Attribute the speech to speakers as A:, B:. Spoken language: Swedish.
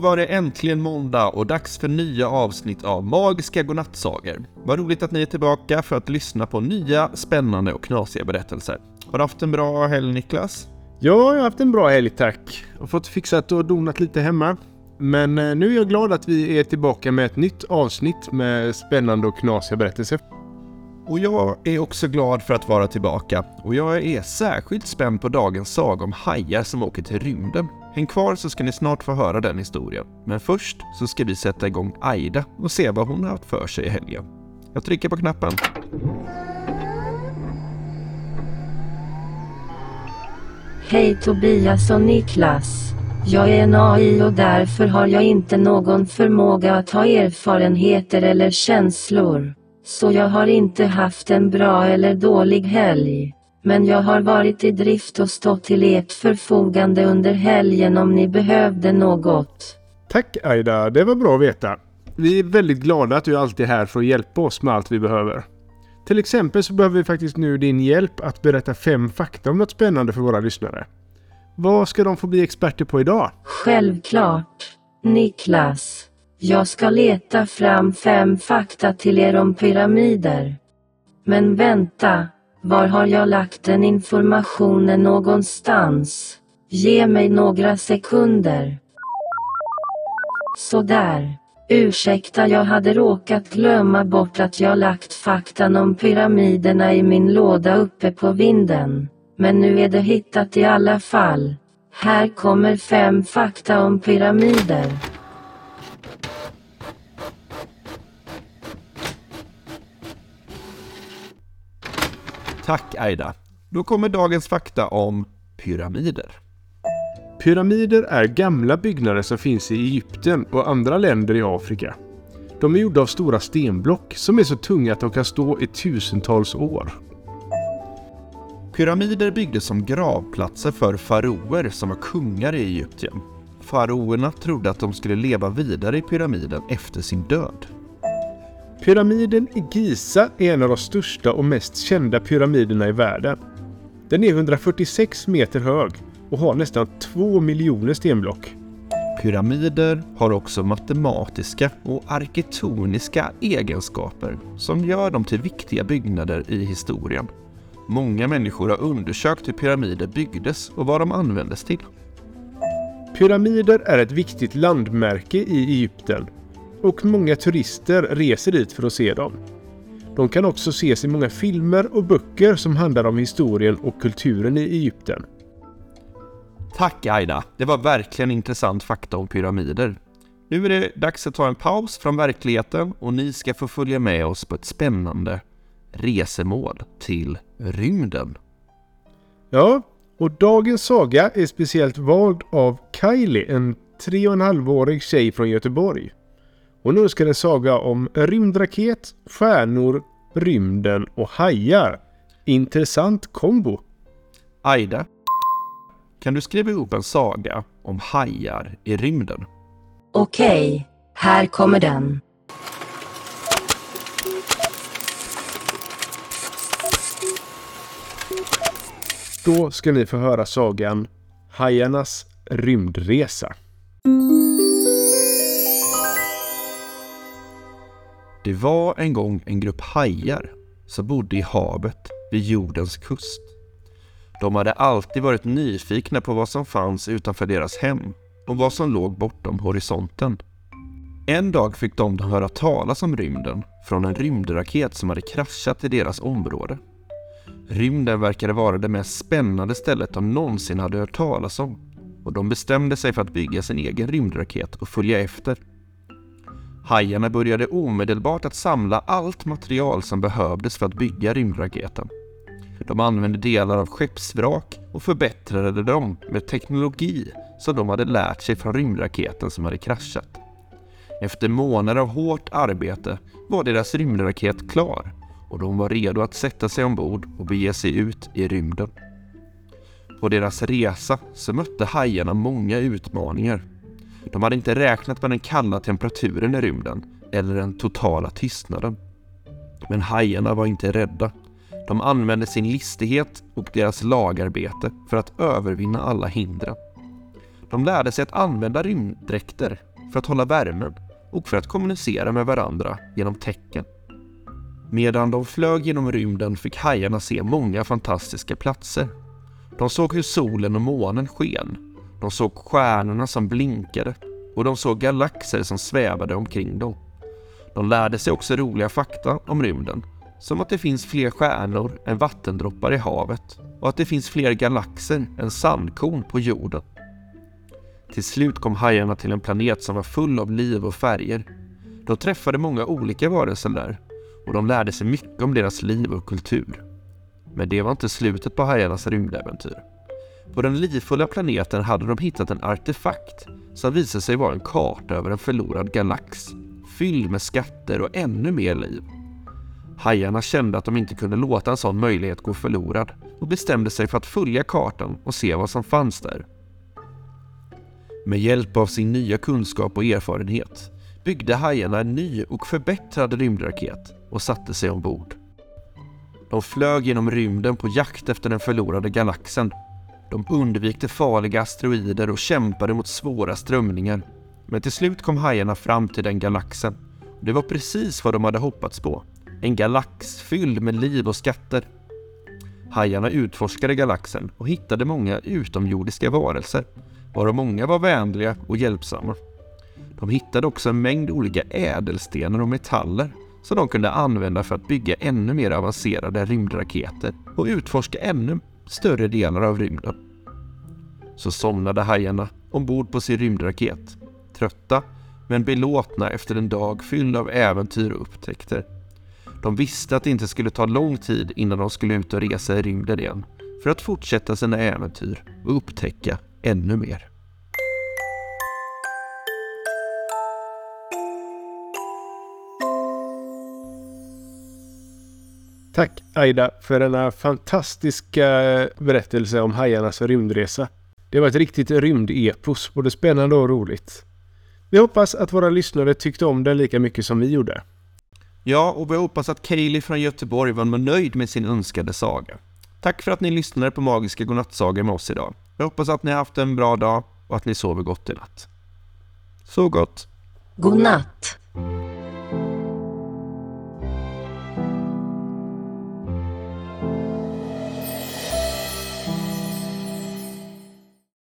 A: var det äntligen måndag och dags för nya avsnitt av Magiska Godnattsagor. Vad roligt att ni är tillbaka för att lyssna på nya, spännande och knasiga berättelser. Har du haft en bra helg Niklas?
B: Ja, jag har haft en bra helg tack. Jag har fått fixat och donat lite hemma. Men eh, nu är jag glad att vi är tillbaka med ett nytt avsnitt med spännande och knasiga berättelser.
A: Och jag är också glad för att vara tillbaka och jag är särskilt spänd på dagens saga om hajar som åker till rymden. Häng kvar så ska ni snart få höra den historien. Men först så ska vi sätta igång Aida och se vad hon har haft för sig i helgen. Jag trycker på knappen.
C: Hej Tobias och Niklas. Jag är en AI och därför har jag inte någon förmåga att ha erfarenheter eller känslor. Så jag har inte haft en bra eller dålig helg. Men jag har varit i drift och stått till ert förfogande under helgen om ni behövde något.
B: Tack Aida, det var bra att veta. Vi är väldigt glada att du alltid är här för att hjälpa oss med allt vi behöver. Till exempel så behöver vi faktiskt nu din hjälp att berätta fem fakta om något spännande för våra lyssnare. Vad ska de få bli experter på idag?
C: Självklart. Niklas. Jag ska leta fram fem fakta till er om pyramider. Men vänta, var har jag lagt den informationen någonstans? Ge mig några sekunder. Sådär. Ursäkta jag hade råkat glömma bort att jag lagt faktan om pyramiderna i min låda uppe på vinden. Men nu är det hittat i alla fall. Här kommer fem fakta om pyramider.
A: Tack Aida. Då kommer dagens fakta om pyramider.
B: Pyramider är gamla byggnader som finns i Egypten och andra länder i Afrika. De är gjorda av stora stenblock som är så tunga att de kan stå i tusentals år.
A: Pyramider byggdes som gravplatser för faraoer som var kungar i Egypten. Faraoerna trodde att de skulle leva vidare i pyramiden efter sin död.
B: Pyramiden i Giza är en av de största och mest kända pyramiderna i världen. Den är 146 meter hög och har nästan 2 miljoner stenblock.
A: Pyramider har också matematiska och arkitektoniska egenskaper som gör dem till viktiga byggnader i historien. Många människor har undersökt hur pyramider byggdes och vad de användes till.
B: Pyramider är ett viktigt landmärke i Egypten och många turister reser dit för att se dem. De kan också ses i många filmer och böcker som handlar om historien och kulturen i Egypten.
A: Tack Aida, det var verkligen intressant fakta om pyramider. Nu är det dags att ta en paus från verkligheten och ni ska få följa med oss på ett spännande resemål till rymden.
B: Ja, och dagens saga är speciellt vald av Kylie, en tre och en halvårig tjej från Göteborg. Hon önskar en saga om rymdraket, stjärnor, rymden och hajar. Intressant kombo.
A: Aida, kan du skriva ihop en saga om hajar i rymden?
C: Okej, här kommer den.
B: Då ska ni få höra sagan Hajarnas rymdresa.
A: Det var en gång en grupp hajar som bodde i havet vid jordens kust. De hade alltid varit nyfikna på vad som fanns utanför deras hem och vad som låg bortom horisonten. En dag fick de höra talas om rymden från en rymdraket som hade kraschat i deras område. Rymden verkade vara det mest spännande stället de någonsin hade hört talas om och de bestämde sig för att bygga sin egen rymdraket och följa efter. Hajarna började omedelbart att samla allt material som behövdes för att bygga rymdraketen. De använde delar av skeppsvrak och förbättrade dem med teknologi som de hade lärt sig från rymdraketen som hade kraschat. Efter månader av hårt arbete var deras rymdraket klar och de var redo att sätta sig ombord och bege sig ut i rymden. På deras resa så mötte hajarna många utmaningar. De hade inte räknat med den kalla temperaturen i rymden eller den totala tystnaden. Men hajarna var inte rädda. De använde sin listighet och deras lagarbete för att övervinna alla hindren. De lärde sig att använda rymddräkter för att hålla värmen och för att kommunicera med varandra genom tecken. Medan de flög genom rymden fick hajarna se många fantastiska platser. De såg hur solen och månen sken. De såg stjärnorna som blinkade och de såg galaxer som svävade omkring dem. De lärde sig också roliga fakta om rymden, som att det finns fler stjärnor än vattendroppar i havet och att det finns fler galaxer än sandkorn på jorden. Till slut kom hajarna till en planet som var full av liv och färger. De träffade många olika varelser där och de lärde sig mycket om deras liv och kultur. Men det var inte slutet på hajarnas rymdäventyr. På den livfulla planeten hade de hittat en artefakt som visade sig vara en karta över en förlorad galax, fylld med skatter och ännu mer liv. Hajarna kände att de inte kunde låta en sån möjlighet gå förlorad och bestämde sig för att följa kartan och se vad som fanns där. Med hjälp av sin nya kunskap och erfarenhet byggde hajarna en ny och förbättrad rymdraket och satte sig ombord. De flög genom rymden på jakt efter den förlorade galaxen. De undvek farliga asteroider och kämpade mot svåra strömningar. Men till slut kom hajarna fram till den galaxen. Det var precis vad de hade hoppats på. En galax fylld med liv och skatter. Hajarna utforskade galaxen och hittade många utomjordiska varelser, varav många var vänliga och hjälpsamma. De hittade också en mängd olika ädelstenar och metaller som de kunde använda för att bygga ännu mer avancerade rymdraketer och utforska ännu större delar av rymden. Så somnade hajarna ombord på sin rymdraket, trötta men belåtna efter en dag fylld av äventyr och upptäckter. De visste att det inte skulle ta lång tid innan de skulle ut och resa i rymden igen för att fortsätta sina äventyr och upptäcka ännu mer.
B: Tack Aida för denna fantastiska berättelse om hajarnas rymdresa. Det var ett riktigt rymdepos, både spännande och roligt. Vi hoppas att våra lyssnare tyckte om den lika mycket som vi gjorde.
A: Ja, och vi hoppas att Kaeli från Göteborg var nöjd med sin önskade saga. Tack för att ni lyssnade på Magiska Godnattsagor med oss idag. Jag hoppas att ni har haft en bra dag och att ni sover gott i natt. Så gott!
C: God natt.